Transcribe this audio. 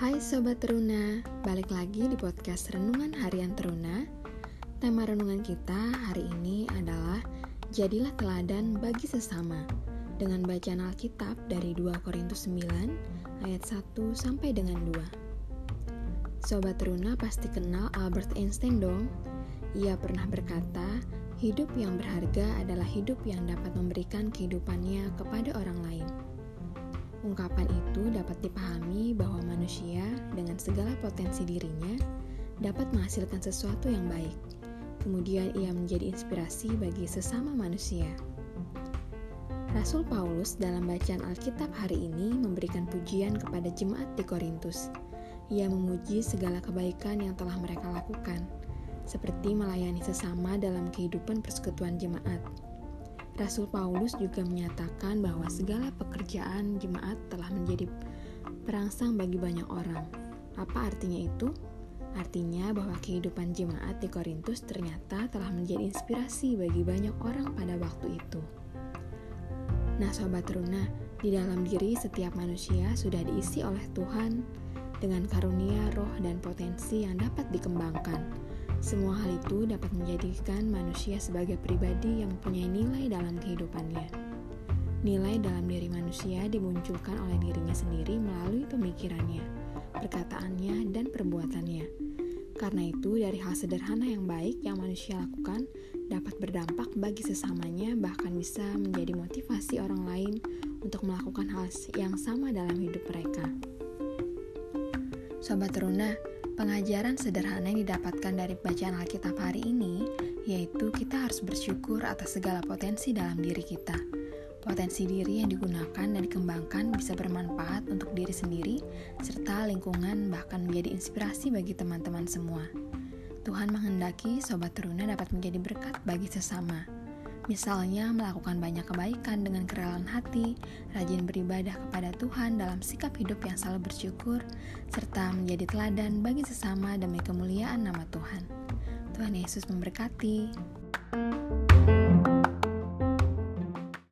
Hai Sobat Teruna, balik lagi di podcast Renungan Harian Teruna. Tema renungan kita hari ini adalah Jadilah teladan bagi sesama Dengan bacaan Alkitab dari 2 Korintus 9 ayat 1 sampai dengan 2 Sobat Teruna pasti kenal Albert Einstein dong. Ia pernah berkata, hidup yang berharga adalah hidup yang dapat memberikan kehidupannya kepada orang lain Ungkapan itu dapat dipahami bahwa manusia dengan segala potensi dirinya dapat menghasilkan sesuatu yang baik. Kemudian ia menjadi inspirasi bagi sesama manusia. Rasul Paulus dalam bacaan Alkitab hari ini memberikan pujian kepada jemaat di Korintus. Ia memuji segala kebaikan yang telah mereka lakukan, seperti melayani sesama dalam kehidupan persekutuan jemaat Rasul Paulus juga menyatakan bahwa segala pekerjaan jemaat telah menjadi perangsang bagi banyak orang. Apa artinya itu? Artinya bahwa kehidupan jemaat di Korintus ternyata telah menjadi inspirasi bagi banyak orang pada waktu itu. Nah, sobat teruna, di dalam diri setiap manusia sudah diisi oleh Tuhan dengan karunia roh dan potensi yang dapat dikembangkan semua hal itu dapat menjadikan manusia sebagai pribadi yang mempunyai nilai dalam kehidupannya. Nilai dalam diri manusia dimunculkan oleh dirinya sendiri melalui pemikirannya, perkataannya, dan perbuatannya. Karena itu, dari hal sederhana yang baik yang manusia lakukan dapat berdampak bagi sesamanya, bahkan bisa menjadi motivasi orang lain untuk melakukan hal yang sama dalam hidup mereka. Sobat Teruna, Pengajaran sederhana yang didapatkan dari bacaan Alkitab hari ini yaitu kita harus bersyukur atas segala potensi dalam diri kita. Potensi diri yang digunakan dan dikembangkan bisa bermanfaat untuk diri sendiri serta lingkungan bahkan menjadi inspirasi bagi teman-teman semua. Tuhan menghendaki sobat teruna dapat menjadi berkat bagi sesama. Misalnya melakukan banyak kebaikan dengan kerelaan hati, rajin beribadah kepada Tuhan dalam sikap hidup yang selalu bersyukur, serta menjadi teladan bagi sesama demi kemuliaan nama Tuhan. Tuhan Yesus memberkati. thank you